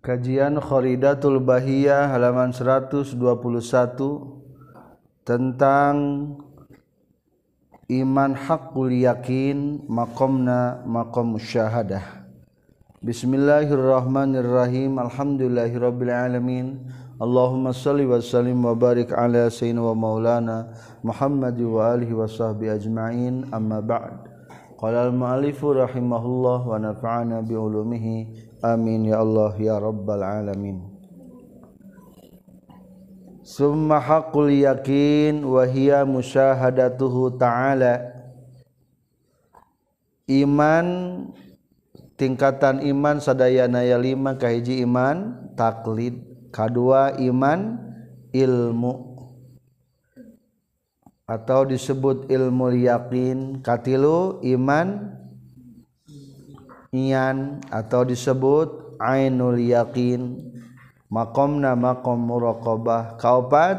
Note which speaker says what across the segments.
Speaker 1: Kajian Khoridatul Bahiyah halaman 121 tentang iman hakul yakin makomna makom syahadah. Bismillahirrahmanirrahim. Alhamdulillahirobbilalamin. alamin. Allahumma salli wa sallim wa barik ala sayyidina wa maulana Muhammad wa alihi wa sahbi ajma'in. Amma ba'd. Qala al-mu'allifu rahimahullah wa nafa'ana bi Amin ya Allah ya robbal alamin summakul yakin wahia musya ta'ala iman tingkatan iman saddayayaya 5 keiji iman taklid K2 iman ilmu atau disebut ilmu Liakin katlu iman dan ian atau disebut ainul yakin makomna makom muraqabah kaupat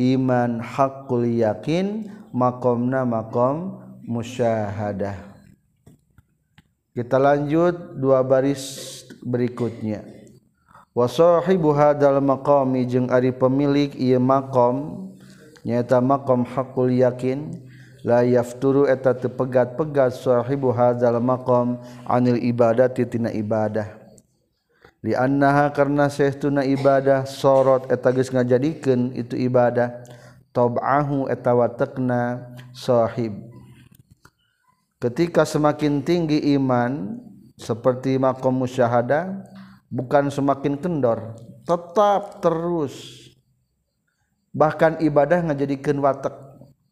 Speaker 1: iman hakul yakin makomna makom musyahadah kita lanjut dua baris berikutnya wa sahibu hadal maqami jeung ari pemilik ieu maqam nyaeta maqam hakul yakin layaf turu eta teu pegat sahibu hadzal maqam anil ibadati tina ibadah Li annaha karena sehtuna ibadah sorot eta geus ngajadikeun itu ibadah tab'ahu eta watekna sahib ketika semakin tinggi iman seperti makom musyahada bukan semakin kendor tetap terus bahkan ibadah ngajadikeun watek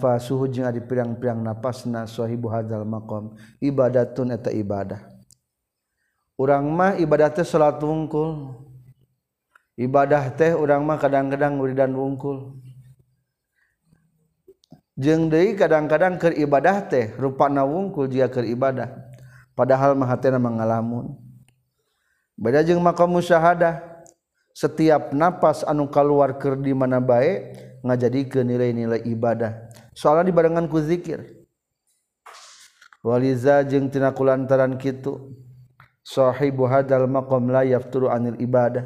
Speaker 1: fa suhu dirang-piraang nafas nahi ibadah ibadah urangma ibadah tehlat wungkul ibadah teh urangma kadang-kadang dan wungkul jeng kadang-kadang ke ibadah teh ruana wungkul dia keribadah padahal matera mengalamun beda jeng maka mu syahadah setiap nafas anu kal keluarker di mana baik ngajadi ke nilai-nilai ibadah soalnya dibarengan ku zikir waliza jeung tina kulantaran kitu sahibu hadal maqam la yafturu anil ibadah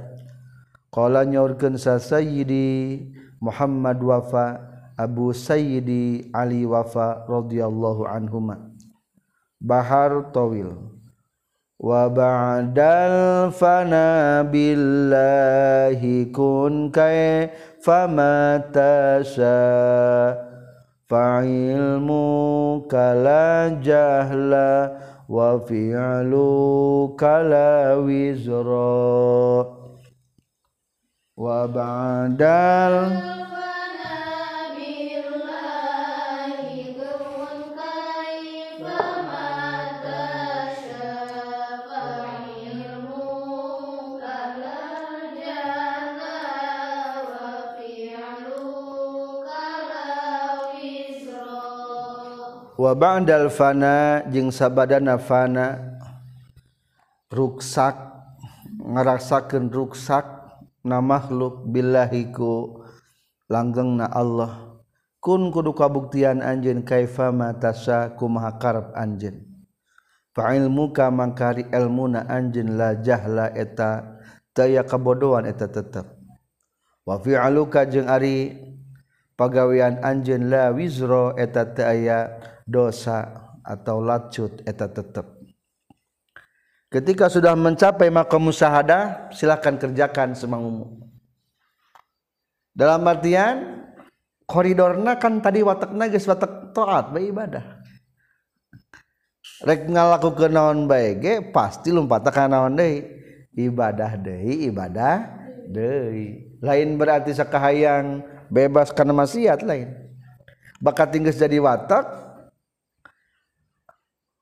Speaker 1: qala nyaurkeun sa sayyidi Muhammad wafa Abu Sayyidi Ali wafa radhiyallahu anhuma Bahar tawil wa ba'dal fana billahi kun kay fama tasha fa'ilmu kala jahla wa fi'lu kala wizra wa ba'dal wa dalfana j sabada nafanaruksak ngaraksakan ruksak na makhluk billlahiku langgeng na Allah kun kudu kabuktian anj kafama tasa ku marab anj pail muka mangkari elmu na anjlah jala eta taya kabodoan eta tetap wafi aluka jeungng ari pagawean anjinlah wzro eta teaya ke dosa atau lacut eta tetap ketika sudah mencapai makam musahada silahkan kerjakan semangumu dalam artian koridorna kan tadi watak nagis watak taat ibadah. rek ngalakukeun naon bae ge pasti lompat ka naon deui ibadah deui ibadah deui lain berarti sakahayang bebas karena maksiat lain bakat tinggal jadi watak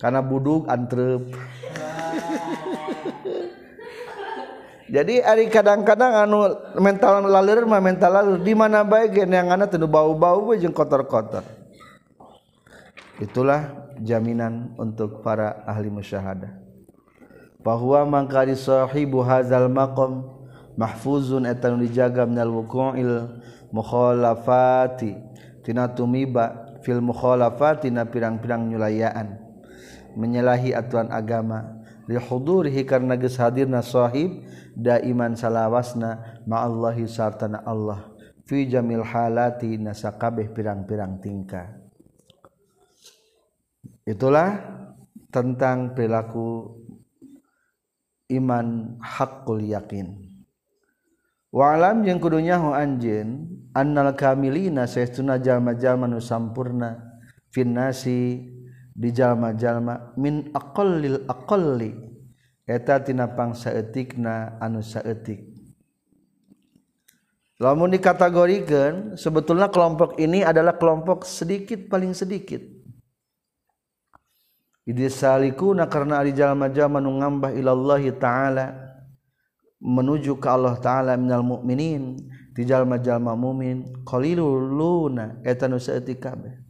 Speaker 1: karena buduk antrep jadi hari kadang-kadang anu mental lalir mah mental lalir di mana baik yang anak tuh bau-bau jeng kotor-kotor itulah jaminan untuk para ahli musyahadah bahwa mangkari sahibu hazal maqam mahfuzun etanu dijaga minal wuqu'il mukhalafati tina tumiba fil mukhalafati na pirang-pirang nyulayaan menyelahi atuan agama rihuhurihi karenahairnahib da iman salaawana ma Allahhi sartana Allah fijamil halati nasakabeh pirang-pirang tingka itulah tentang perilaku iman hakkul yakin walam yang kudunyaho anjin annal kamilina nusampurna finnasi di jalma-jalma min aqallil aqalli eta tina pangsaeutikna anu saeutik lamun dikategorikeun sebetulnya kelompok ini adalah kelompok sedikit paling sedikit Idi na karena ari jalma-jalma nu ngambah ilallahi ta'ala menuju ke Allah taala minal mukminin ti jalma-jalma mukmin qalilul luna eta nu saeutik kabeh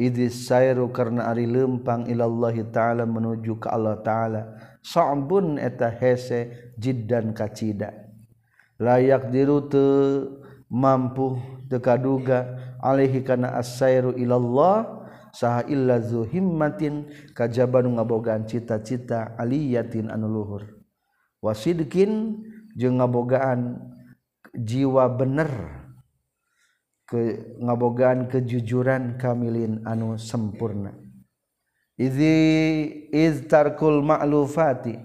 Speaker 1: Shau karena Ari Lumpang illallahhi ta'ala menuju ke Allah ta'ala so ambun eta hese jiddan kacita layak dirutu mampu deka-duga olehhi karena asu illallah sahillazuhimmatin kajabanu ngabogaan cita-cita aliyatin anluhur wasidkin ngabogaan jiwa bener ngabogaan kejujuran kamilin anu sempurna Izi iztarkul ma'lu Faih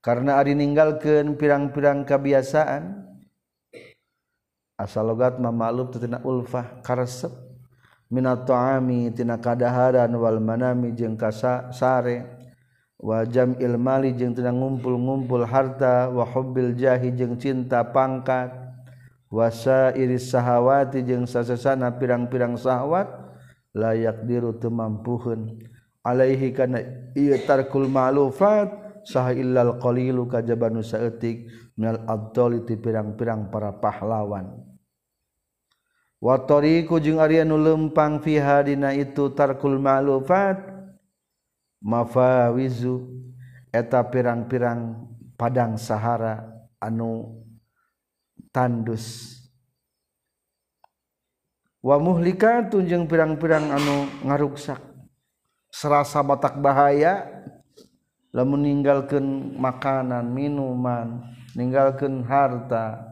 Speaker 1: karena Ari meninggalkan pirang-pirang kebiasaan asal logamma ma'luk tertinaulfah karsep Minatoamitina kaadaaran Walmanami jengngka sare wajah ilmaling tidak ngumpul ngumpul harta wahobil jahijeng cintapangngkain Was iris sahawati jeung saesana pirang-pirang sywat layak biru tumampuhun alaihikul malufat Abdul pirang-pirang para pahlawan watikujung yanu lempang fihadina itutarkul malufat mafazu eta pirang-pirang padang sahara anu wamulika tunjung pirang-pirang anu ngaruksak serasa oak bahayalah meninggalkan makanan minuman meninggalkan harta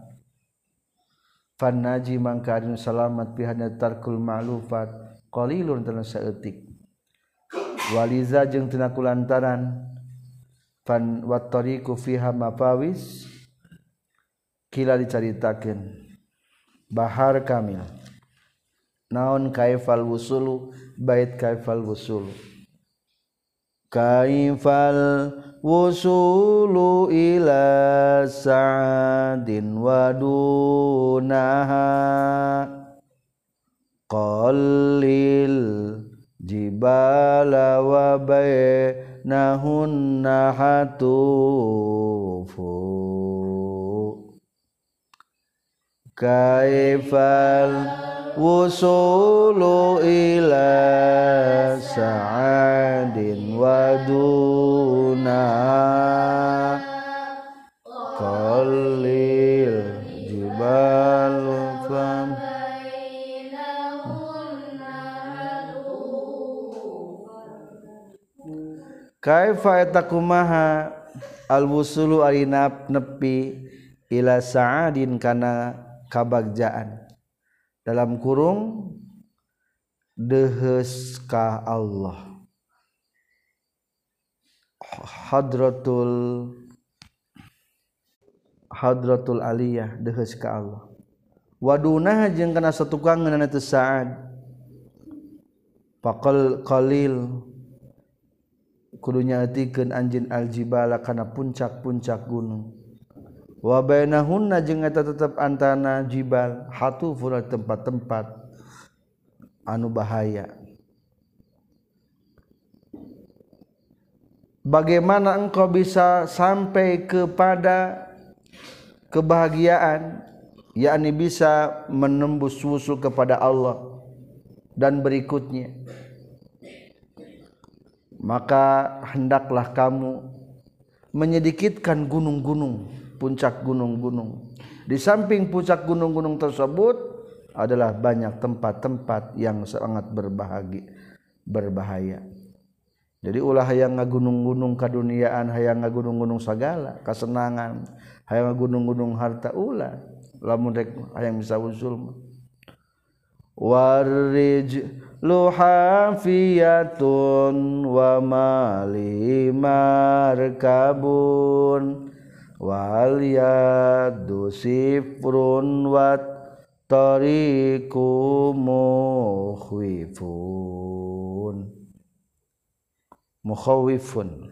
Speaker 1: fanji mangkalamat pihadatarkul malufat qilun tenasatik Walizajungng tenku lantaran wattoriiku fihamwis kila dicaritakan Bahar Kamil naon kaifal wusulu bait kaifal wusulu kaifal wusulu ila sa'adin wadunaha qallil jibala wa bainahunna hatufun kaifal wusulu ila sa'adin waduna qalil jibal fam kaifa takumaha al wusulu ari nepi ila sa'adin kana habagjaan dalam kurung Allahtul Allah wad karena satualalilgurunya hatikan anjing aljibalah karena puncak-puncak gunung wabainahunna jeung eta tetep antana jibal hatu furat tempat-tempat anu bahaya Bagaimana engkau bisa sampai kepada kebahagiaan yakni bisa menembus musuh kepada Allah dan berikutnya maka hendaklah kamu menyedikitkan gunung-gunung puncak gunung-gunung. Di samping puncak gunung-gunung tersebut adalah banyak tempat-tempat yang sangat berbahagi berbahaya. Jadi ulah yang ngagunung-gunung duniaan, hayang ngagunung-gunung segala, kesenangan, hayang ngagunung-gunung harta ulah. Lamun rek hayang bisa usul. Warij luhafiyatun wa mali markabun ya dusifrun wat tariku mukhwifun mukhawifun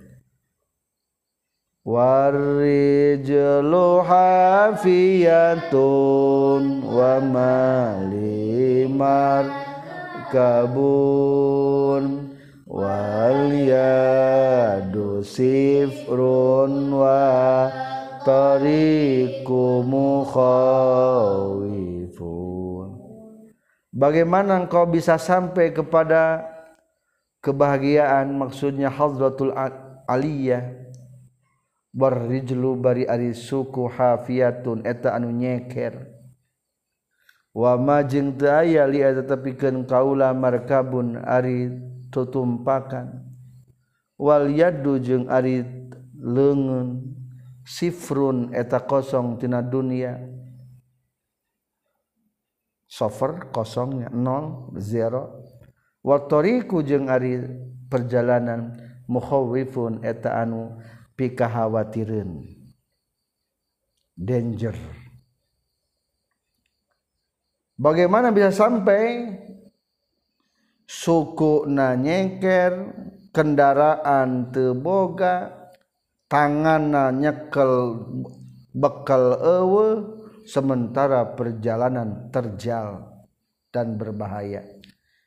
Speaker 1: warijlu hafiyatun wa malimar kabun wal ya dusifrun wa Bagaimana engkau bisa sampai kepada kebahagiaan maksudnya halrotul Aliiyah berrijlu bari ari suku hafiatun eteta anu nyeker wamajeng tetapingkaula markabun ari itutumpakan Walyadu je ari leun sieta koongtinania software 0iku perjalanan piwa Bagaimana bisa sampai suku nanyengker kendaraan teboga tangan nyekel bekal ewe sementara perjalanan terjal dan berbahaya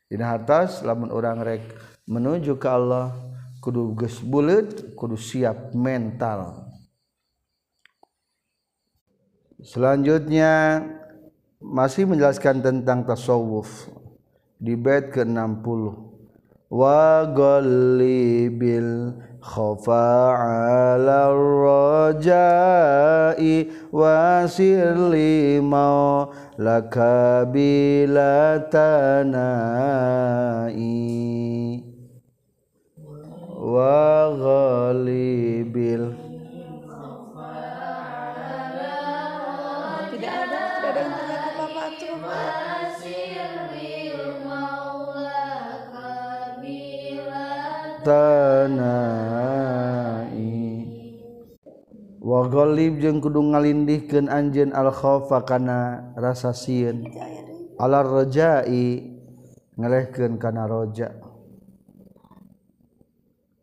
Speaker 1: dina hartas lamun orang rek menuju ke Allah kudu geus bulet kudu siap mental selanjutnya masih menjelaskan tentang tasawuf di bait ke-60 وقلب خفا على الرجاء واسر لي لك بلا تناء وغلب الخفى walib jeng kudu ngalinindikan Anj al-khofa karena rasa sien a ngelehken karena jak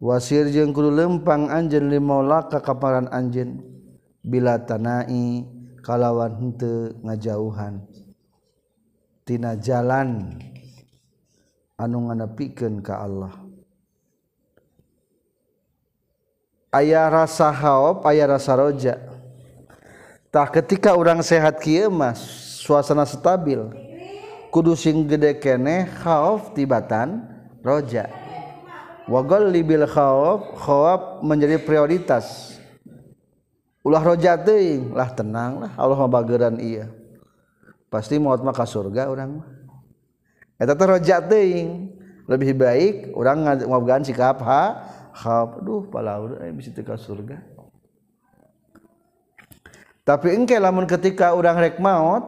Speaker 1: wasir jengkulu lempang Anj Limola kakaparan anj bila tanaai kalawannte ngajauhantinana jalan anunga piken ke Allah Ayah rasa how aya rasa rojatah ketika orang sehat kiaas suasana stabil Kudu sing gedekene Tibettan Roja menjadi prioritas Ulah Rojaing lah tenanglah Allah bagran ya pasti muat maka surga oranging lebih baik orang ngogan sikapafha khab duh pala eh, bisa teka surga tapi engke lamun ketika orang rek maut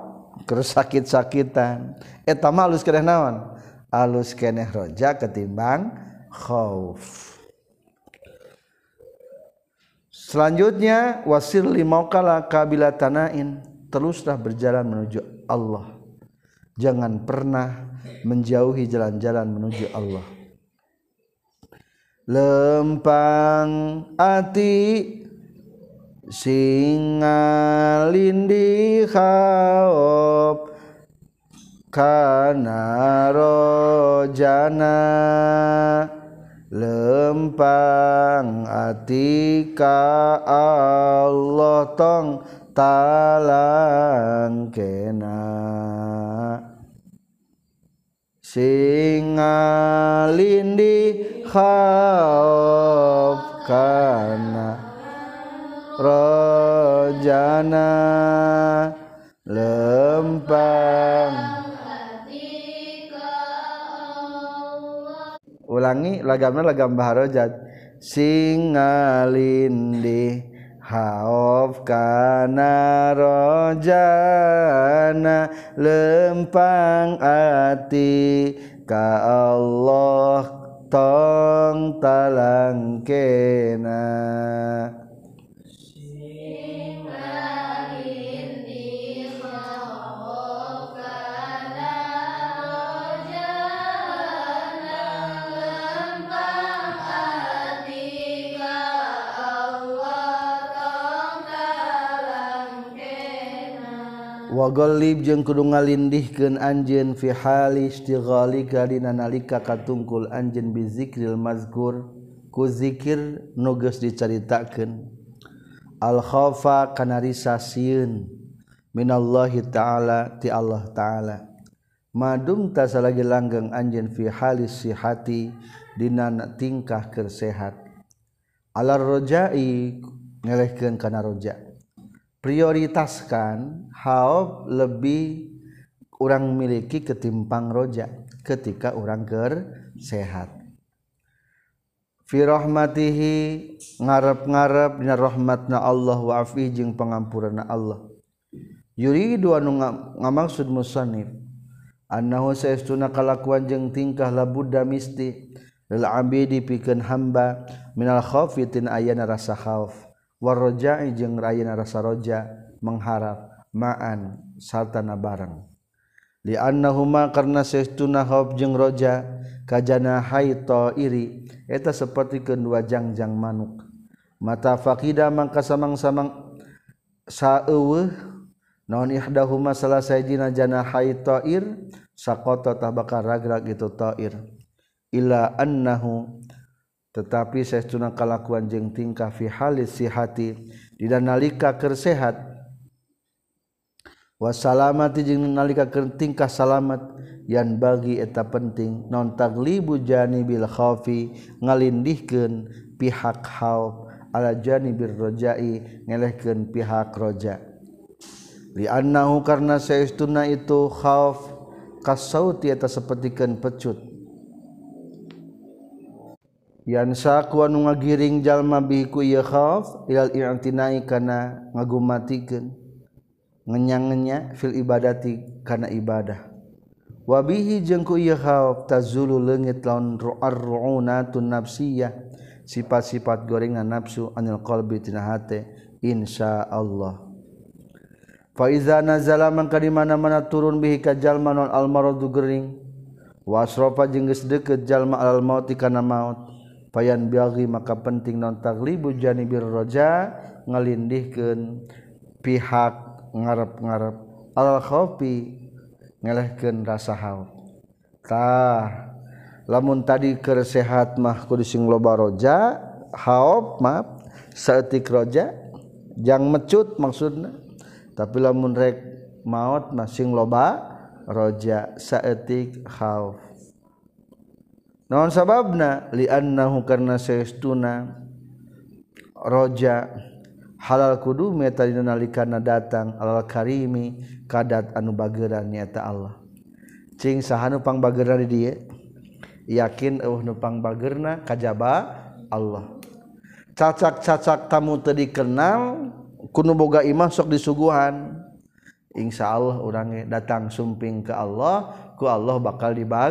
Speaker 1: terus sakit-sakitan eta eh, mah alus keneh naon alus keneh roja ketimbang khauf selanjutnya wasir limaukala kabila tanain teruslah berjalan menuju Allah jangan pernah menjauhi jalan-jalan menuju Allah lempang ati lindi khaop kana rojana lempang ati ka Allah tong talang kena Sina lindikhakana Rojana lempang Ulangi lagama lagambajat singaliindi. How ofkana Rojaana lempang ati Ka Allah tongtalangkena walib jeungng ung ngaihken anj fihalsdina nalika katungkul anj bizikril Mazgur kuzikir nugus diceritaken Alkhoofa kanarisasiun minallahhi ta'ala ti Allah ta'ala Maung tasa lagi langgang anj fihalis si hati dinnak tingkah kesehat alarrojjaai ngelehkankanajak prioritaskan how lebih kurang miliki ketimpang Roja ketika orang tersehat Fiohmatihi ngarap-gararap min rahmatna Allah wafi jeung pengampuran Allah Yuuri duamaksud musonif anlakuan jeng tingkahlah Buddhadha mistih rela di piken hamba minalin aya rasafi Rojajeng Ra rasa ja mengharap maan sarana barang dia karena sestu nahhop ja kajjana haitoirieta seperti kedua jangjang manuk mata fakida mangka samang-samang saw selesaina haiir sakkoto tabbaar ragraga gitu Thir la annahu tetapi saya istunaa kalakuan jeng tingkah fihalis sihati tidak nalika kesehat wasalt nalika ke tingkah salamet yang bagi eta penting nontak libujani bilfi ngalinindikan pihak alajani birrojaingelehken pihak Rojanahu karena saya ist tun itu kasti atas sepertikan pecut cha sa giringjallma bikukana ngagumatik nyangnya fil ibadati karena ibadah wabihi jengku talu legit launaruna nafsah sifat-sifat gore nga nafsu anil qolbit Insya Allah faizanalamangka di mana-mana turun bikajalmanon almaroing wasropa jenggesdeket jallma al mauti karena mauti anhi maka penting nontak ribu janibir Roja gelindikan pihak ngarep- ngarep alhopi ngelehkan rasa hal tak lamun tadi ke sehat mahku di Sin loba Roja how map Satik Roja yang mecut maksudnya tapi lamunrek maut masing loba Rojak Satik How sababna li karenanauna Roja halal kudu karena datang alkarimi kat anu baggera nita Allahspang baggera yakin eh nupang bagerna kajba Allah cacakcacak tamu te dikenang kuno boga i masuk disuguhan Insya Allah orangnya datang sumping ke Allahku Allah bakal diba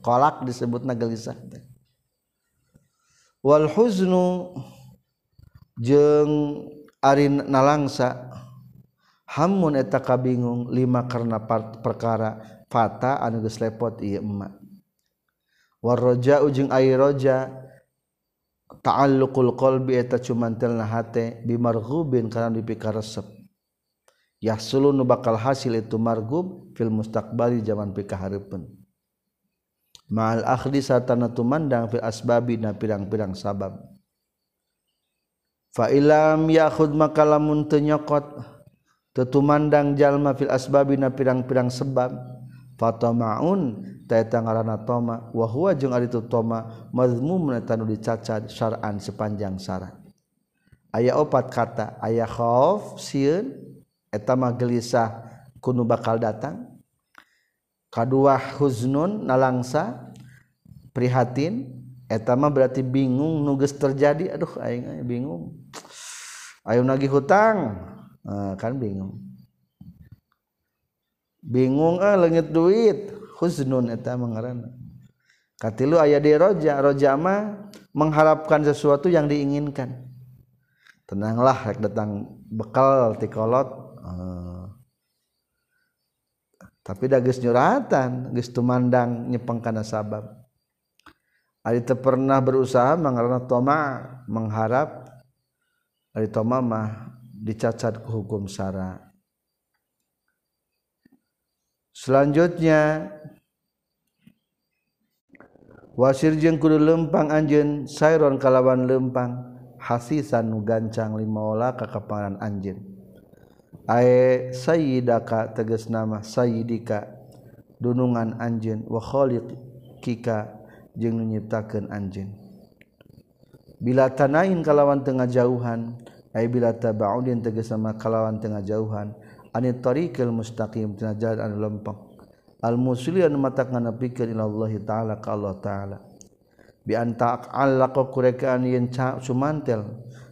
Speaker 1: kolak disebut naisah nasa hammuntaka kabinggunglima karena part perkara Fatapotja ujung airja ta karena resep ya bakal hasil itu margub fil mustakbari zaman pika hari pun mahal ahliah tanah tumandang fil As babi na pirang-piraang sababkot tetumandang jalma filas babi na ping-piraang sebabmaun dicasaan sepanjangsaran ayah opat kata ayaah etama gelisah kuno bakal datang Kadua huznun nalangsa prihatin etama berarti bingung nuges terjadi aduh aing, bingung ayo nagih hutang nah, kan bingung bingung ah eh, lengit duit huznun eta mengarana katilu aya di roja roja mah mengharapkan sesuatu yang diinginkan tenanglah rek datang bekal tikolot eh, ah tapi dages nyuratan geus tumandang nyepeng kana sabab Ali teu pernah berusaha mangarana toma mengharap ari toma mah dicacat ku hukum sara selanjutnya wasir jeung kudu lempang anjeun sairon kalawan lempang hasisan nu gancang limaola ka anjen. Ae sayidaka teges nama sayyika dunungan anjin waholit kika jng nuyitaken anj bila tanainin kalawan tengah jauhan ay bila tabaun diin tegesama kalawan tengah jauhan anetorikel mustakim penaajaan lempng Almusan matakan napikiril Allah ta'ala Allah ta'ala biaan taak Allah ko kuekaan yen ca summantel.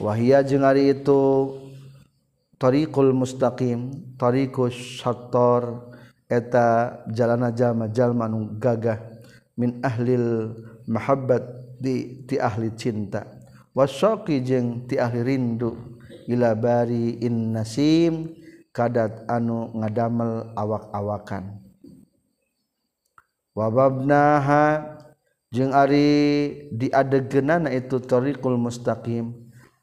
Speaker 1: Wahiya je hari itutorikul mustakim,toriiku shaktor eta jalan jamajalu gagah min ahlil ma di ti ahli cinta. Wasoki je ti ahli rindu gilabari innasim kat anu ngadamel awak-awakan. Wawab naha j Ari diade genana itutoririkul mustakim,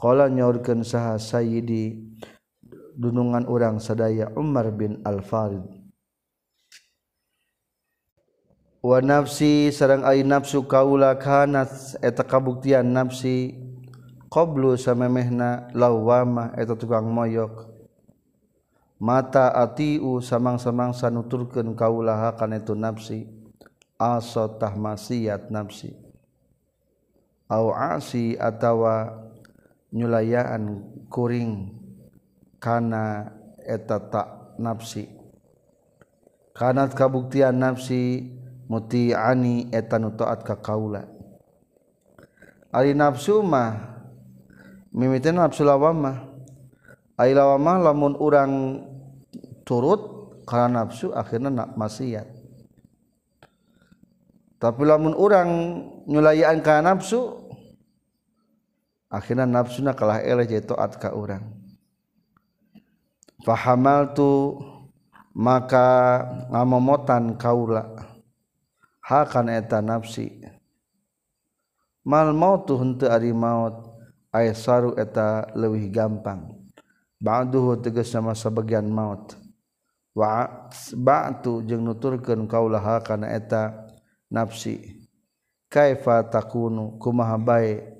Speaker 1: Kala nyaurkeun saha sayidi dunungan orang sadaya Umar bin Al-Farid. Wa nafsi sareng ai nafsu kaula kanat eta kabuktian nafsi qablu samemehna lawama eta tukang moyok. Mata atiu samang-samang sanuturkeun kaula kana itu nafsi asatah maksiat nafsi. Au asi atawa layanaan kuringkana nafsi Kanat kabuktian nafsi mutiani etan nu taat ka kaula Ali nafsu mim nafsu Alamah lamun urang turut ka nafsu na maksiat tapi lamun orang nylayanaan ka nafsu, nafsuna kalah ka maka ngamomotan kaula ha eta nafsi mau tuh untuk ari maut aya saru eta lewih gampang tugas sama sebagian maut je nutur kau ha eta nafsi kaiah takun kumahabae.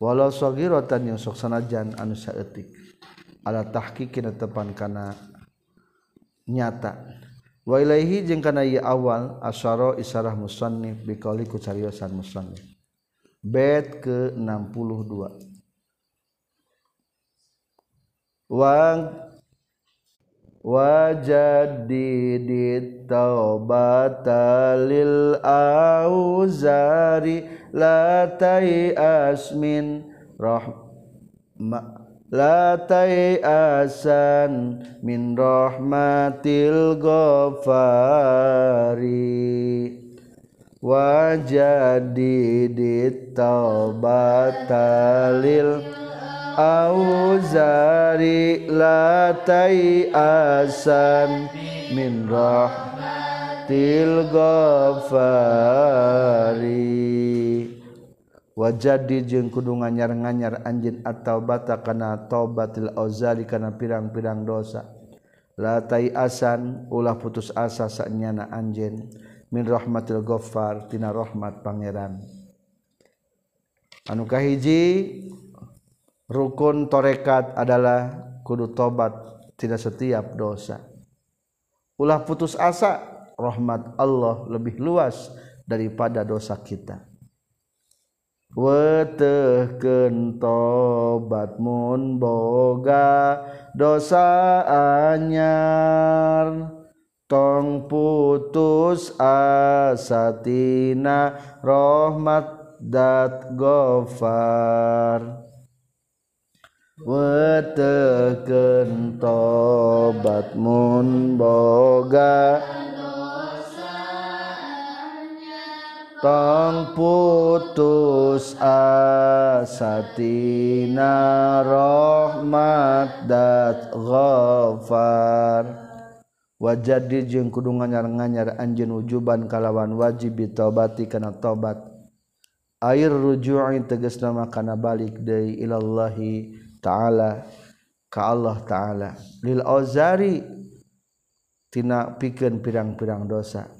Speaker 1: walau sogirotan yang soksanajan anu saetik ala tahqiqin tepan kana nyata wa ilaihi jeung kana awal asyara isarah musannif biqauli ku cariosan musannif bed ke-62 wang wajadidit taubata lil auzari la asmin min rahma la asan min rahmatil ghafari wajadi jadidit taubatalil auzari la asan min rahmatil til ghafari wajadi jeung kudu nganyar-nganyar anjeun atau bata kana taubatil auzali kana pirang-pirang dosa la tai asan ulah putus asa saenyana anjeun min rahmatil ghaffar tina rahmat pangeran anu kahiji rukun torekat adalah kudu tobat tidak setiap dosa ulah putus asa rahmat Allah lebih luas daripada dosa kita wetehkeun tobat mun boga dosa anyar tong putus asatina rahmat dat gofar wetehkeun tobat mun boga tong putus asatina rahmat dat ghafar wajadi jeung kudu nganyar-nganyar anjeun wujuban kalawan wajib bitobati kana tobat air ruju'i tegas nama kana balik deui ilallahi ta'ala ka Allah ta'ala lil ozari tina pikeun pirang-pirang dosa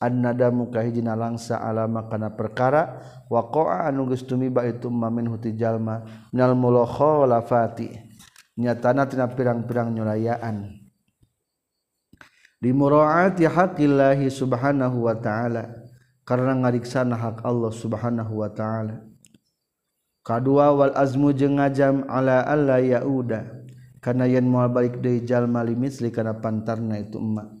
Speaker 1: an nada mumukahi langsa alamakana perkara wakoa anuba itumin hutijallmaloho laih nya tan pirang-perang nyaan di muroat ya hakillahi Subhanahu Wa ta'ala karena ngarikana hak Allah subhanahu Wa ta'ala Ka kedua wal asmu je ngajam ala Allah ya karena yen muabalikjallma limitli karena pantarna itu umamak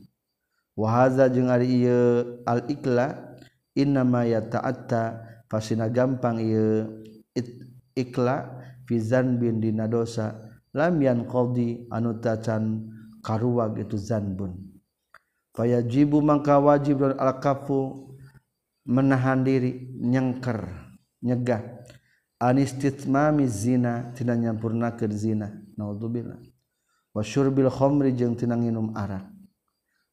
Speaker 1: waza je al-ikla innamaya taatta fasina gampang ikklazan bin din dosa lamian qdi antan karua gitu zanbun kaya jibu makangka wajib dan alkafu menahan diri nyengker nyegah annisitmami zina tidaknyampurna kezina naudzubil washur Bil Omri jeungng tinang minum arah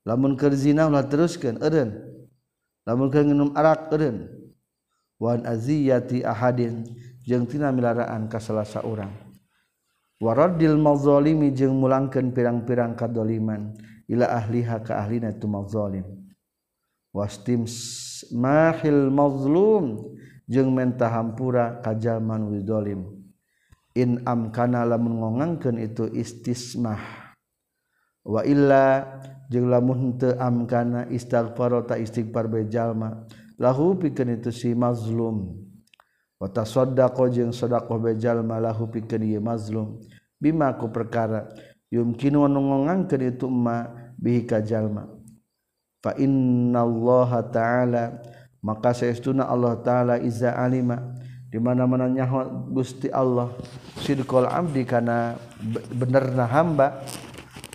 Speaker 1: lazina teruslaraan kaasa orang waradil mauzolimi je mulken pirang-pirang kadoliman la ahliha keah itu mauzolim wasmahil mauzulum je men tahampura kajjalmanholim inam karena la mengangkan itu istismah wailla jeung lamun teu amkana istighfar ta istighfar bae jalma lahu pikeun itu si mazlum wa tasaddaqo jeung sedekah bae jalma lahu pikeun ieu mazlum bima ku perkara yumkinu nongongangkeun anu itu ma bihi ka jalma fa innallaha ta'ala maka saestuna Allah taala iza alima di mana-mana nyaho Gusti Allah sidqal abdi kana benerna hamba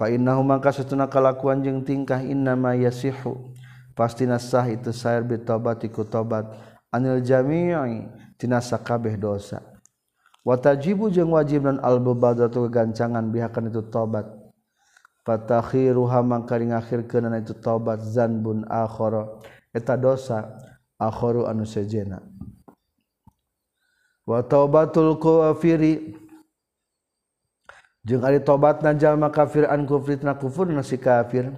Speaker 1: maka setuna kalanng tingkah innamaya sihu pasti nas sahhi itu say betobat iku tobat anil jam tinasa kabeh dosa Watajibu wajib dan al-buba gancangan bikan itu tobatpataahhiruh haang karing ahir kean itu tobat zanbun akhoro et dosa akho anu sejena watobatul kufir tobat najjal kafir an kufri kafir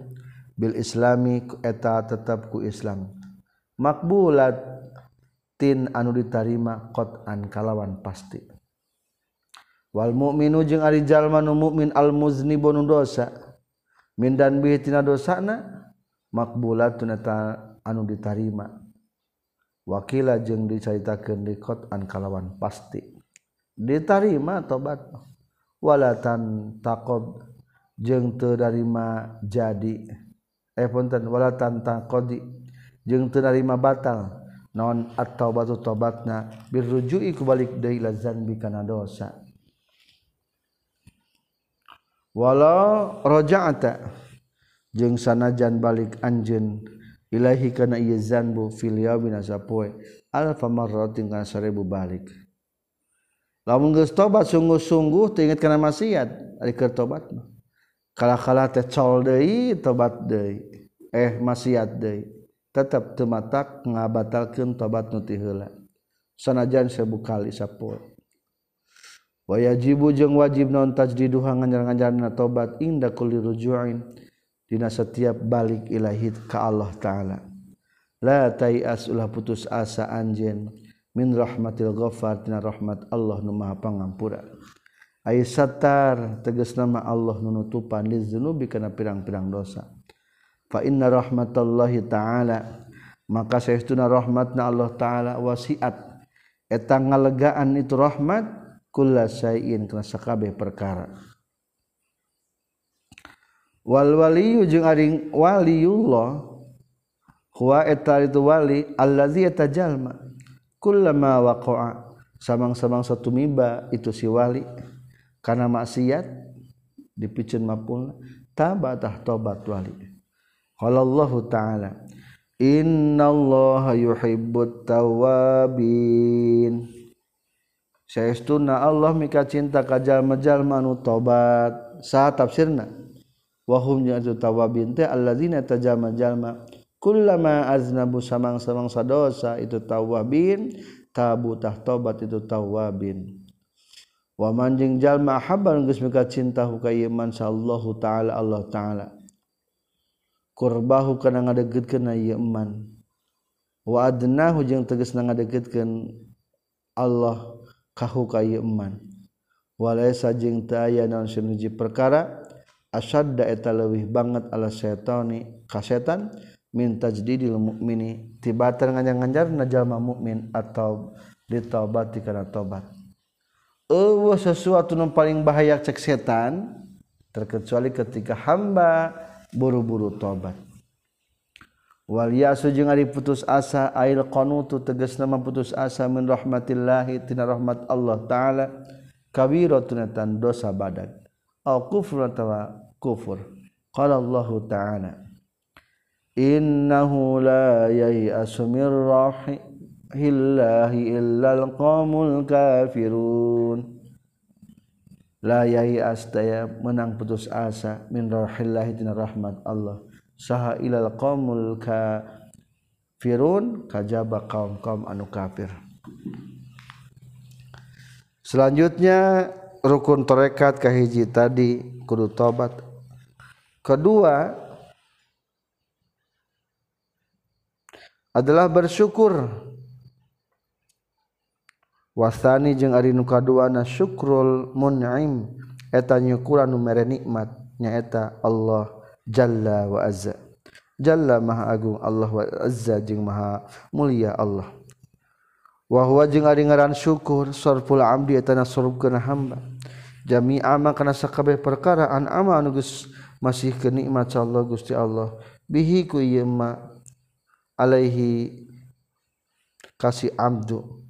Speaker 1: Bil islameta tetap ku Islammakbulaat tin anu ditarima koan kalawan pasti Walmuminjal mukmin alni dosa mindan bulat anu ditarima wala jeng dicaitakan di kotan kalawan pasti ditarima tobat Allah walatan takob jeng terima jadi eh tan walatan takodi jeng terima batal non atau batu tobatna birrujui kubalik dari lazan bikana dosa walau rojaata jeng sana jan balik anjen ilahi kana iya zanbu filiawi yawmin asapoe alfa marratin kana seribu balik meng tobat sungguh-sungguh ting karena maksiat tobat eh, tobat eh maat tetap tematatak ngabatalkan tobat nutih sanajan sekali yajibu jeng wajib nontaj diuhanjar tobat indah kuju Di setiap balik Ilahit ke Allah ta'ala la ulah putus asa anj min rahmatil ghafar tina rahmat Allah nu maha pangampura ay satar tegas nama Allah nu nutupan zunubi kana pirang-pirang dosa fa inna rahmatallahi ta'ala maka sehistuna rahmatna Allah taala wasiat eta ngalegaan itu rahmat sayin kena sakabe perkara wal waliyu jeung aring waliullah huwa eta itu wali allazi eta jalma kullama waqa'a samang-samang satu miba itu si wali karena maksiat dipicin mapul tabatah tobat wali qala Allah taala innallaha yuhibbut tawabin sayastuna Allah mika cinta ka jalma-jalma anu tobat sa tafsirna wa hum tawabin teh alladzina tajama jalma, -jalma lama nabu samang-samangsa dosa itu tawa bin tatahtobat itu tawa wajing jalntaallahu ta Allah ta'ala kurbahu ke nga de ke naman waad hung te na nga de Allahkahhuukaman wa jing tayji perkara aseta lebih banget Allah se ni kassetan. min tajdidil mukmini tibatan nganjar-nganjar najama mukmin atau ditaubati karena tobat eueuh sesuatu yang paling bahaya cek setan terkecuali ketika hamba buru-buru tobat wal yasu jeung ari putus asa ail qanutu nama putus asa min rahmatillahi tina rahmat Allah taala kawiratun tan dosa badan au kufur atawa kufur qala Allah ta'ala innahu la yai'asu min rahillahi illa alqamul kafirun la yai'as daya menang putus asa min rahillahi tina rahmat Allah saha ilal qamul kafirun kajaba kaum-kaum anu kafir selanjutnya rukun terekat kahiji tadi kudu tobat kedua bersyukur wasani ari nu kaanasukroim et yukura num nikmatnyaeta Allah jalla wa jalla ma agung Allah wang ma mulia Allahwah ngaran syukur pula hambaii amakana sakabeh perkaraan ama nugus masih kenikmat Allah gusti Allah bihiku alaihi kasih abdu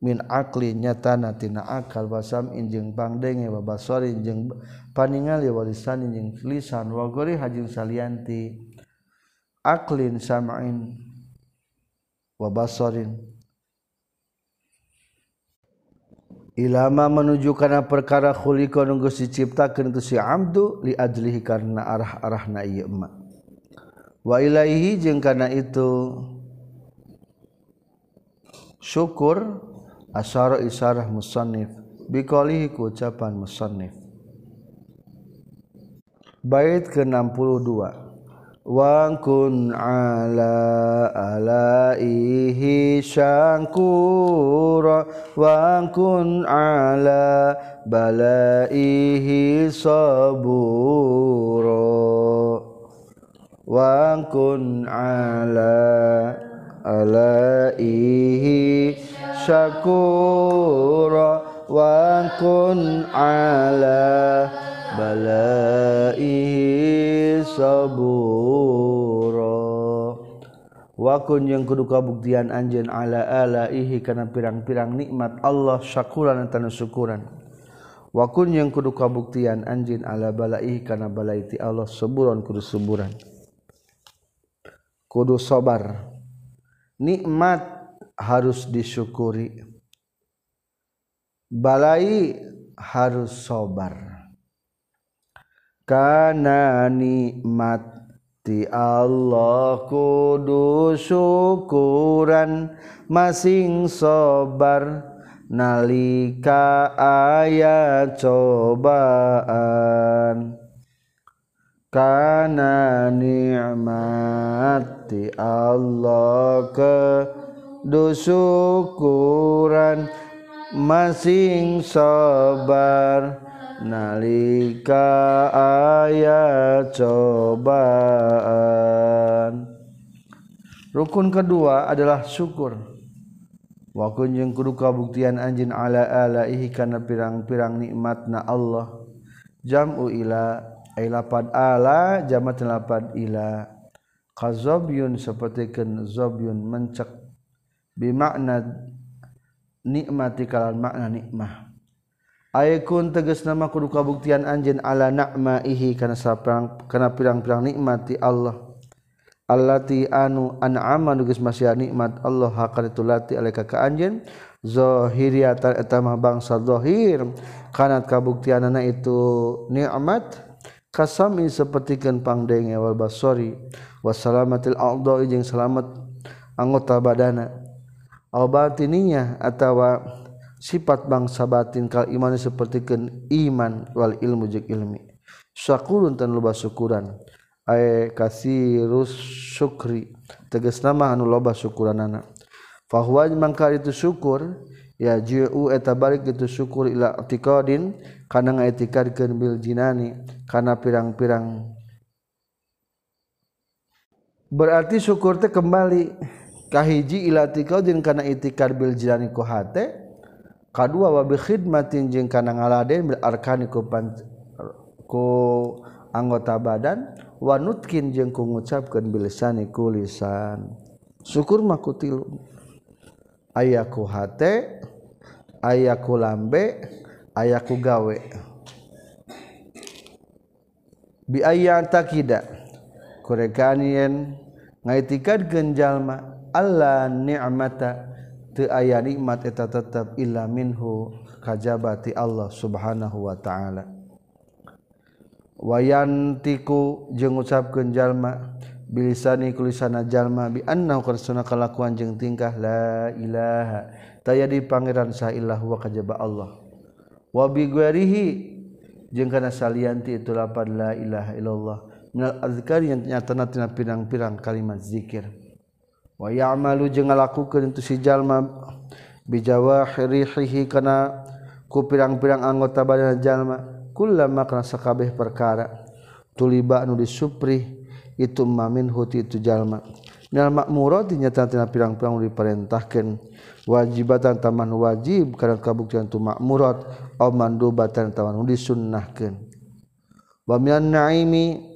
Speaker 1: min akli nyatana tina akal basam injing pangdenge babasori injing ya walisan injing lisan wagori hajin salianti aklin samain wabasorin ilama menuju kana perkara khuliqa nunggu diciptakeun tu si amdu li ajlihi karena arah-arahna iya emak Wa ilaihi jeung kana itu syukur asyara isarah musannif biqalihi ku ucapan musannif bait ke-62 kun ala alaihi wa kun ala balaihi sabura tinggal Wakun ala alahiyakur Wakun ala balaih wakun yang keddu kabuktianhan anj alaaihi karena pirang-pirang nikmat Allah sykuran dan tanah syukuran Wakun yang keddu kabuktian anj ala balaih karena balati Allah seubunkuru semuburan kudu sobar nikmat harus disyukuri balai harus sobar karena nikmat di Allah kudu syukuran masing sobar nalika ayat cobaan karena nikmat hati Allah ke dusukuran masing sabar nalika ayat cobaan rukun kedua adalah syukur wa kunjung kudu kabuktian anjin ala alaihi kana pirang-pirang nikmatna Allah jamu ila ai lapad ala jamat lapad ila zobiun sepertiken zobiun mencek bi makna nikmati kalan makna nikmah ayakun teges nama kudu kabuktian anj ala nakma ihi karena saprang karena pilang pilang nikmati Allah Allahati anu anak aman tugas masih nikmat Allah ha akan itu lati ke anj zohirtarama bangsa dhohir kanat kabuktian anak itu ni amat kasami sepertikenpang de walba sori tdong selamat anggota badana obatininya atautawa sifat bang saabain kalau imani sepertiken iman wal ilmu ilmiunba syukuran Sukri teges nama anu lobat syukuran anak itu syukur ya gitu skurdin karenaani karena pirang-pirang berarti syukurnya kembalikahhiji ngkana itbiliku ka berarkan anggota badan wanutkin jeng ku gucapkan bilanikullisansyukur ma ayaku ayaku lambe ayaku gawe biaya takqi kurekanien ngaitikad genjalma Allah ni'mata teu aya nikmat eta tetep illa minhu kajabati Allah subhanahu wa ta'ala wayantiku jeung ucapkeun jalma bilisani kulisana jalma bi annahu karsuna kalakuan jeung tingkah la ilaha taya di pangeran sa ilahu wa kajaba Allah wa bi jeung kana salianti itu lapan la ilaha illallah nya piang-pirang kalimat dzikir way lu jelaku silmajawahi karena ku pirang-pirang anggota badanjallmalama rasa kabeh perkara tuliu dis Supri itu Mamin Hu itu jallmaro nyata-tina pirang-ang diperintahkan wajibatan taman wajib ke kabuk tumak mu Oh mandu bat disunnahahkan wabil naimi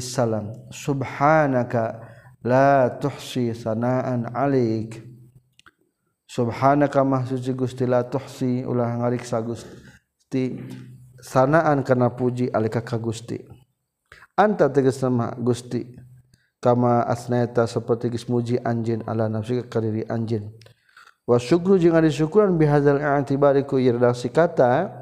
Speaker 1: salam subhanaka lasi sanaanlik subhanakamah Suci Gusti to u ngarik sa sanaan karena puji Gusti sama Gusti kama asneta seperti kesmuji anj Allah nafsi kediri anj juga disukuran binya antibalikku kata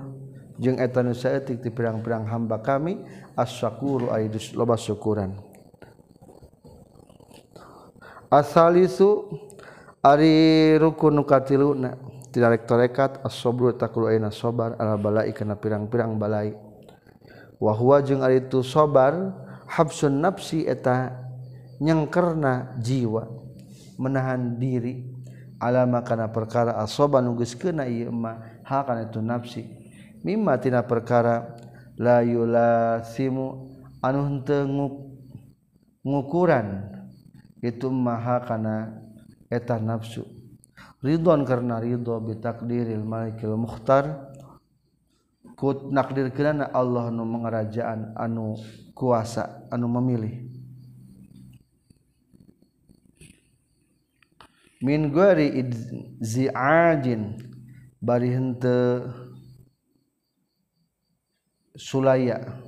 Speaker 1: jeung eta nu saeutik ti pirang-pirang hamba kami asyakuru syakuru aidus loba syukuran asalisu ari rukun nu katiluna tirek torekat asobru sabru takul aina sabar ala balai kana pirang-pirang balai wa huwa jeung ari tu sabar habsun nafsi eta nyengkerna jiwa menahan diri alama kana perkara asoba nugus kena ieu mah ha itu nafsi tina perkara la yulasimu anu henteu ngukuran itu maha kana eta nafsu ridon karena ridho takdiril malikil mukhtar kut nakdir kirana Allah nu mengerajaan anu kuasa anu memilih min gori idzi'ajin bari henteu Sulaya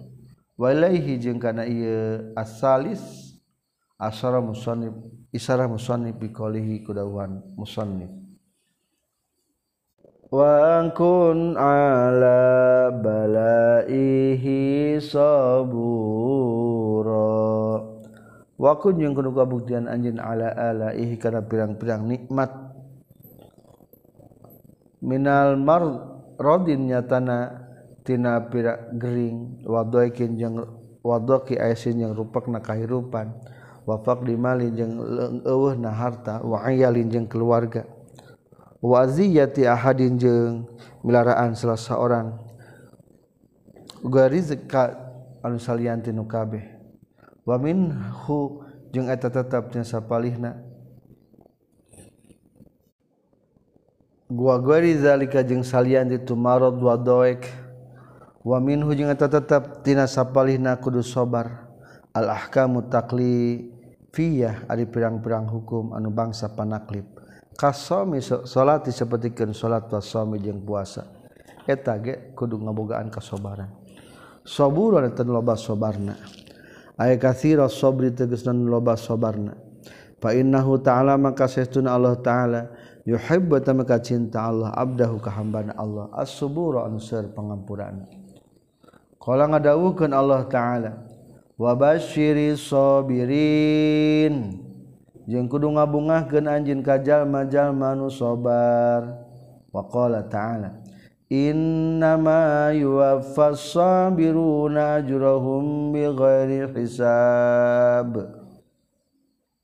Speaker 1: walaihi jeung kana ieu asalis asara musannif isara musannif biqaulihi kudawan musannif wa ankun ala balaihi sabura wa kun jeung kudu kabuktian anjeun ala alaihi kana pirang-pirang nikmat minal mar rodin nyatana tina pira gering wadoikin jeung wadoki aisin yang rupak na kahirupan wafak dimali jeng jeung na harta wa ayalin keluarga waziyati ahadin jeng milaraan salah seorang uga rizqa anu salian tinu kabeh wa minhu jeng eta tetepnya sapalihna gua gari zalika jeng salian ditu marad wadoik wa tetap Ti sappal kudus sobar Allahka muli Fiah perang-perang hukum anu bangsa panalip kasmi salaati sepertikan salat was suami yang puasa etage kudu ngabogaan kasobarang souro lo sobarna aya kairo sobri tegas dan loba sobarna fana taala kas Allah ta'ala cinta Allah abdau kehambanan Allah asubu ansur pengempuraran Kala ngadawukeun Allah taala Wabashiri sobirin Jeng kudu ngabungah gen anjin kajal majal manu sabar waqala ta'ala innama yuwaffas sabiruna ajrahum bighairi hisab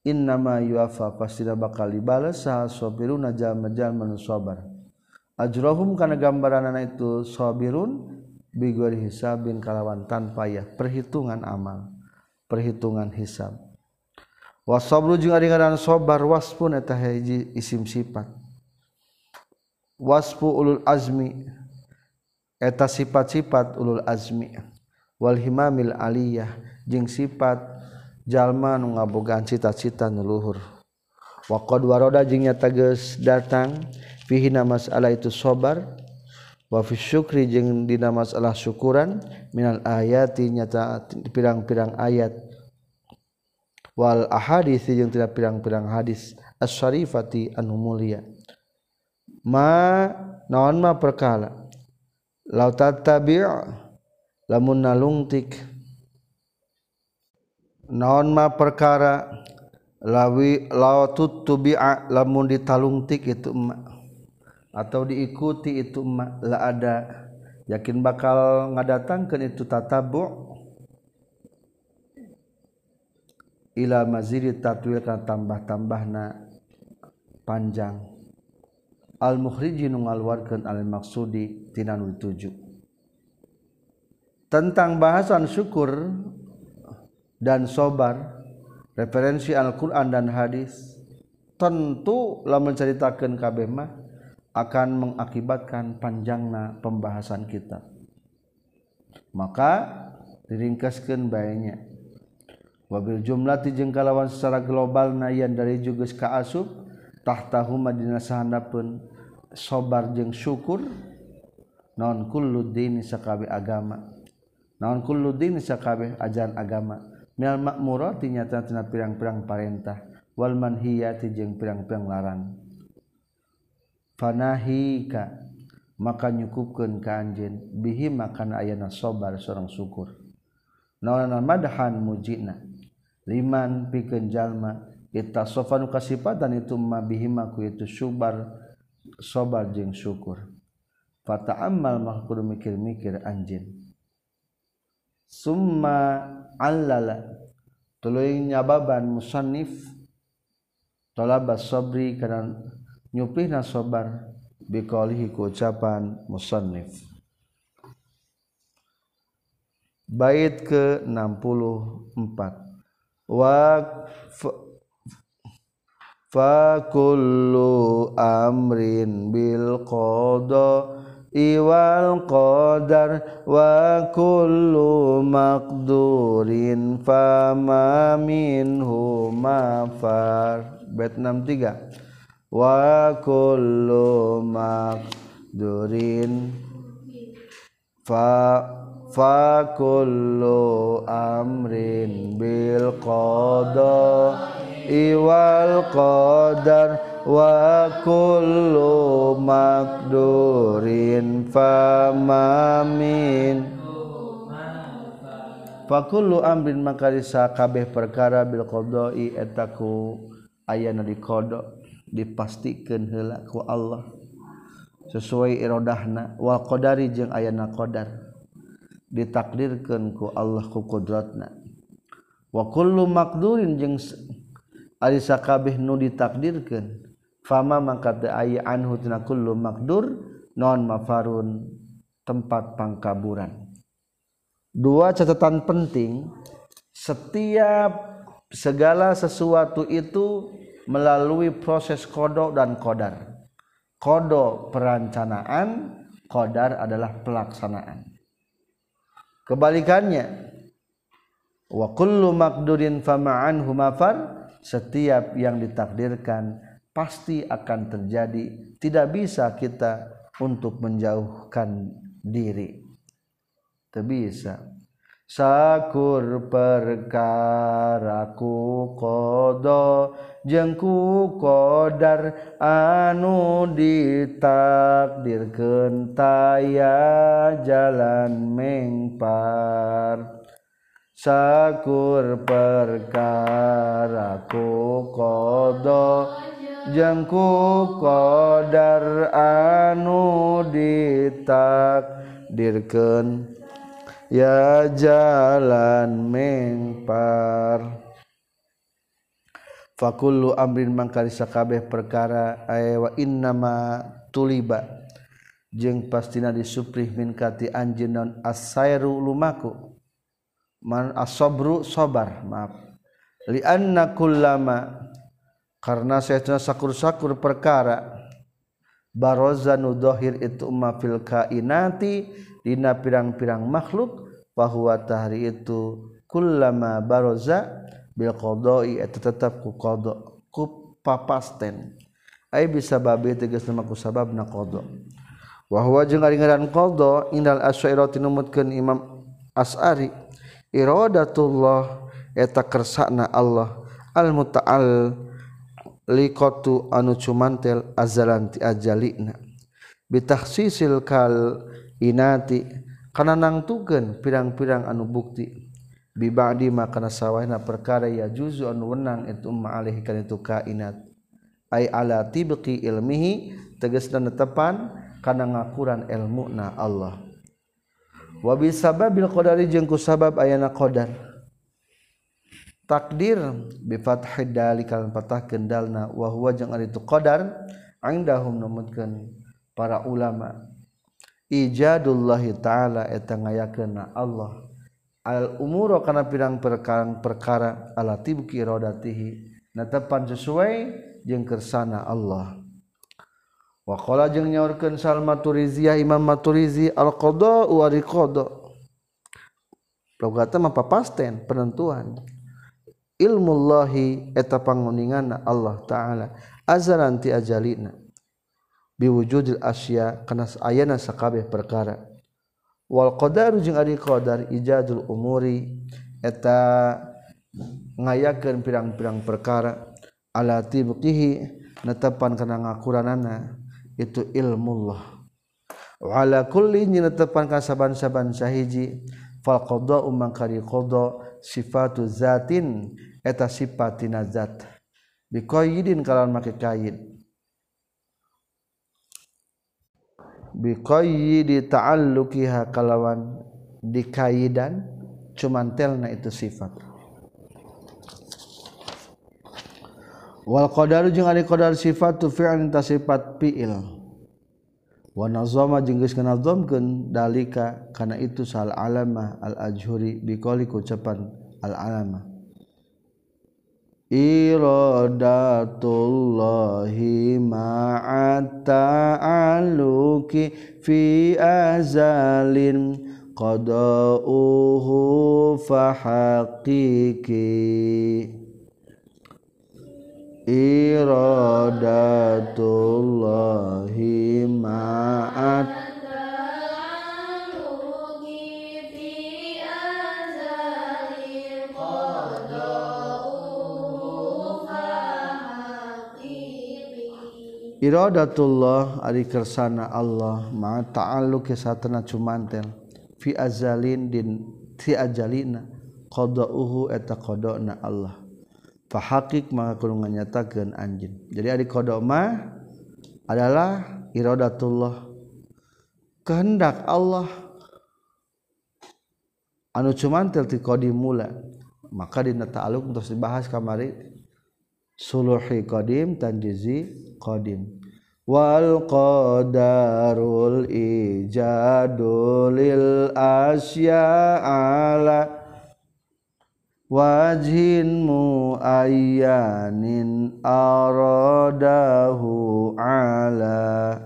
Speaker 1: innama yuwaffa pasti bakal dibales sah sabiruna majal manu sobar sabar karena gambaran anak itu sabirun bin kalawan tanpa ya perhitungan amal perhitungan hisab was sobar waspunji is sifat was Ulul Azmi eta sifat-sifat ul Azmi Wal himamil Aliyah Jing sifatjalman ngabogaan cita-cita leluhur wa rodaingnya teges datang fia Mas Allah itu sobar fi syukri jeung dina masalah syukuran minal ayati nyata pirang-pirang ayat wal ahadis jeung tidak pirang-pirang hadis as-syarifati anu mulia ma naon ma perkala law tatabi' lamun nalungtik naon ma perkara lawi law tutubi'a lamun ditalungtik itu atau diikuti itu lah ada yakin bakal ngadatangkeun itu tatabu ila mazidi tatwil kana tambah na panjang al mukhriji nu al maksudi tina nu tentang bahasan syukur dan sobar referensi Al-Qur'an dan hadis tentu lah menceritakan kabeh mah akan mengakibatkan panjangna pembahasan kita maka diriingkaskan baiknya wabil jumla tijengkalawan secara global nayan dari Juus Kaasubtahtahummadina sahhana pun sobar jeng syukur nonkulludsaka agama naaka agamamak murah tinyatatina piang-perang parentah Walman hiatijeng perang-peanglarang panahika maka nyukupkan ka anjeun bihi makan ayana sobar seorang syukur naonana madhan mujina liman pikeun jalma sofanu kasipatan itu ma bihi maku itu syubar sobar jeung syukur amal mahkur mikir-mikir anjin summa allala tuluy nyababan musannif talaba sabri kana nyupih nasoban bikolihi ku ucapan musannif bait ke 64 wa fa kullu amrin bil qada iwal qadar wa kullu maqdurin ma minhu far bait 63 wa kullu maqdurin fa fa kullu amrin bil qada iwal qadar wa kullu maqdurin fa mamin Fakullu amrin makarisa kabeh perkara bil qada'i etaku ayana di kodok dipastikan helaku Allah sesuaiirodahna wa Qari ayana Qadadar ditakdirkan ku Allahku kudratna walumakdurin Arisa kaeh nu ditakdirkan fama maka the ayaan hutnalumakdur non mafarun tempatpangkaburan dua catatan penting setiap segala sesuatu itu yang melalui proses kodok dan kodar kodok perancanaan kodar adalah pelaksanaan kebalikannya wa kullu makdurin fama'an humafar setiap yang ditakdirkan pasti akan terjadi tidak bisa kita untuk menjauhkan diri tidak bisa Sakur perkaraku kodo jengku kodar anu ditak dirkenaya jalan mengpar sakur perkaraku kodo jangku kodar anu ditak dirkentak ya jalan mengpar fakul lu ambrin mangkarisa kabeh perkara Awa inna tuliban Jng Pasina di Supri binkati Anjennon assayu lumaku Man asobru sobar maaf lian nakul lama karena se sakur-sakur perkara Baroza nudohir itua filka inatidina pirang-pirang makhluk bahwa tahari itukul lama baroza bil qdoi tetap kuqdo ku papasten Ay bisa babi timakku sabab naqdo Wahwa je nga ringan qdo innal- aswairo numt ke imam asari Iirotullah akkersak na Allah Al- muta'al, kotu anu cumantel azaranti ajana bitah siil kal inatikana nang tuken pirang-pirang anu bukti bibadimak sawwa na perkara ya ju anu wenang itu kan itu kainaat ay aati bekti ilmihi teges dantepankana ngakuran elmuna Allahwabbilqa dari jengku sabab aya na khodan takdirfataliah kendalnaqa para ulama ijadullahhi ta'ala et yana Allah umro karena pidang perkaraan perkara alatiki rodatihi depan sesuai jengkersana Allah wa nya Salma tuizi Imamizi alqdodoen perentuan yang ilmullahi eta panguningan Allah taala azalan ti ajalina biwujudil asya kana ayana sakabeh perkara wal qadar jeung ari qadar ijadul umuri eta ngayakeun pirang-pirang perkara ala tibqihi netepan kana ngakuranana itu ilmu ilmullah wala kulli nyetepan ka saban-saban sahiji fal qada umman qada Sifa zatin eta sifat nazat biyidin kalau ka Biyi di taalkiha kalawan dikaidan cuman telna itu sifat Walqadarqaada sifatnta sifat pi. wanazoma jenggus kenazomkeun dalika kana itu sal alama al ajhuri biqali kucapan al alama iradatullahi ma'ata aluki fi azalin qada'uhu fahaqiqi iradatullahi ma'at Iradatullah ari kersana Allah ma ta'alluq satana cumantel fi azalin din ti ajalina qada'uhu eta qada'na Allah fahakik maka nyata gen anjin jadi adik kodoma adalah iradatullah kehendak Allah anu cuman ti kodi mula maka dina aluk terus dibahas kamari suluhi dan tanjizi kodim. wal qadarul ijadul lil asya ala wajhin muayyanin aradahu ala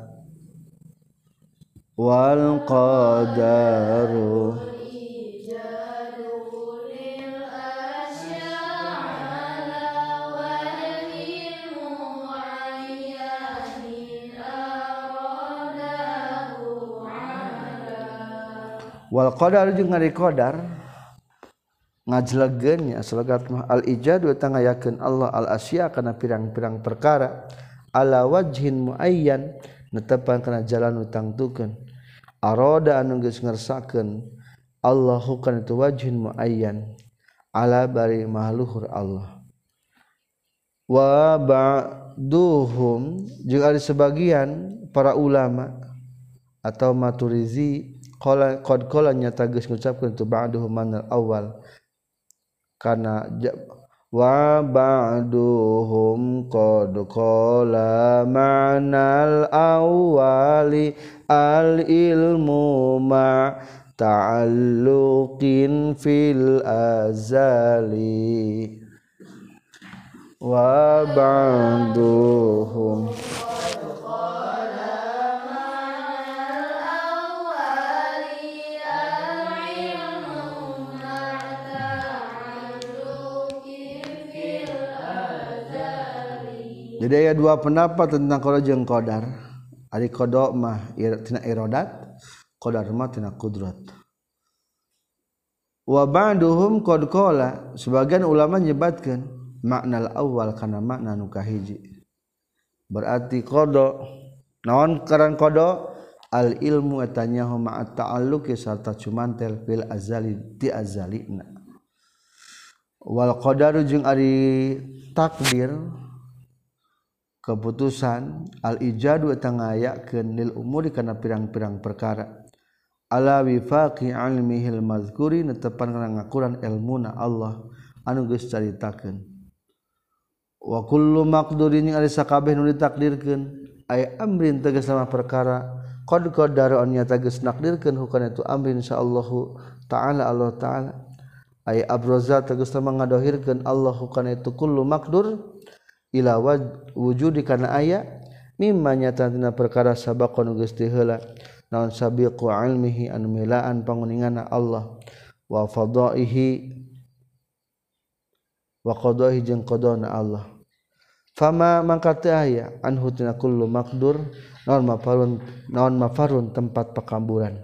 Speaker 1: wal qadaru wal qadar jeung ngari qadar ngajlegennya selegat mah al ijad wa yakin Allah al asya kana pirang-pirang perkara ala wajhin muayyan netepan kana jalan utangtukeun aroda anu geus ngersakeun Allahu kana itu wajhin muayyan ala bari mahluhur Allah wa ba'duhum jeung ada sebagian para ulama atau maturizi qala qad qala nyata geus ngucapkeun tu ba'duhum manal awal karena wa ba'duhum qad qala ma'nal awwali al ilmu ma ta'alluqin fil azali wa ba'duhum jadi ada dua pendapat tentang kalau jeng kodar, ari qada mah tina irodat, kodar mah tina kudrat. wa ba'duhum qad qala sebagian ulama nyebatkan makna awal kana makna nu kahiji berarti qada naon karan qada al ilmu etanyahu ma'at ta'alluqi sarta cumantel fil azali ti azalina wal qadaru jeung ari takdir punya keputusan al-ijaduyak nil um karena pirang-pirang perkara alawi fa il muna Allah an wa initakdirkan aya ambrin tegas sama perkara kodnya tagdir bukan itu ambsya Allahu ta'ala Allah ta'ala aya abroza te samadohirkan Allah karena itukullu makdur ila wujud kana aya mimma dina perkara sabaqon geus heula naon sabiqu ilmihi an milaan panguningana Allah wa fadaihi wa qadahi jeung qadana Allah fama mangka aya anhu tina kullu maqdur naon mafarun naon mafarun tempat pakamburan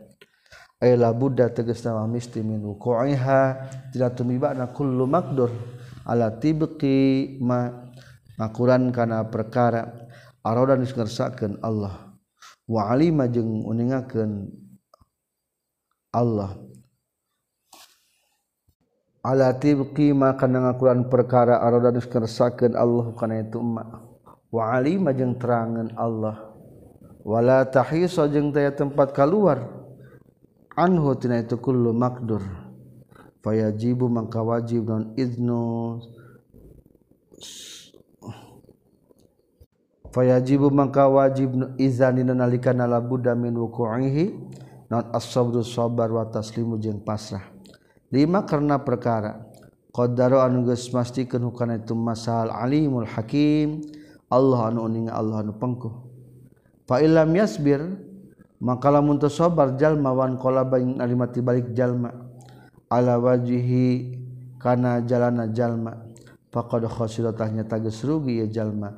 Speaker 1: Ayla Buddha budda tegasna misti min wuqu'iha tidak tumibana kullu maqdur ala tibqi ma ngakuran kana perkara arodan ngersakeun Allah wa alima jeung uningakeun Allah ala tibqi ma kana ngakuran perkara arodan ngersakeun Allah kana itu ma wa alima jeung terangan Allah wala tahisa jeung daya tempat keluar anhu tina itu kullu makdur fayajibu mangka wajib non idnu siapa Fajibu maka wajib nu zan ni na naang asbar wamu pasrah ma karena perkara qdaro angus maskana itu mas hakim Allahing Allahku faasbir makalah muntus sobar jalma wankolaaba na mati balik jalma Allahla wajihikana jalanna jalma pakirotahnya tages rugi jalma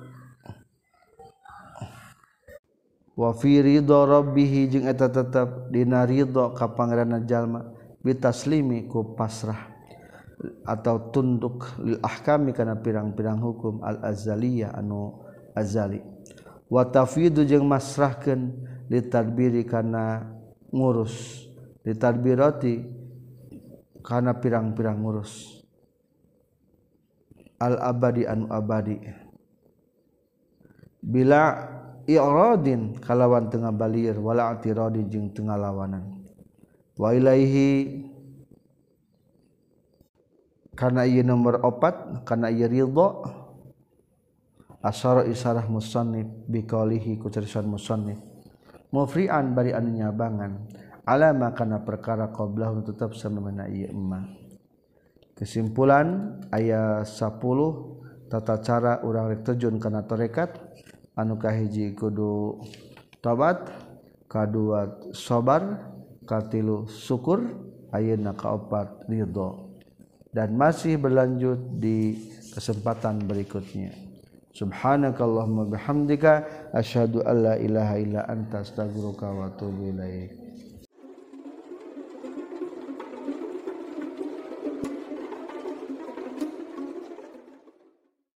Speaker 1: tetap Diho kaplma beslimi ku pasrah atau tunduklah kami karena pirang-pirang hukum al-azzalih anu Azzali watta masrahkan ditarbiri karena ngurus ditarbirti karena pirang-pirang ngurus al-abadi anu abadi bila i'radin kalawan tengah balir wala atiradin jeung tengah lawanan wa ilaihi karena ieu nomor 4 karena ieu ridha asyara isarah musannif biqaulihi ku cerisan musannif mufri'an bari anu nyabangan alama kana perkara qablahu tetap samemana ieu emma kesimpulan ayat 10 tata cara urang rek terjun kana tarekat anukahiji Kudu tobat kaduat sobar katlu syukur Ana kaopatho dan masih berlanjut di kesempatan berikutnya Subhanallahallah menghamdka ashadu Allah ahaantastagurukawawatu wilaya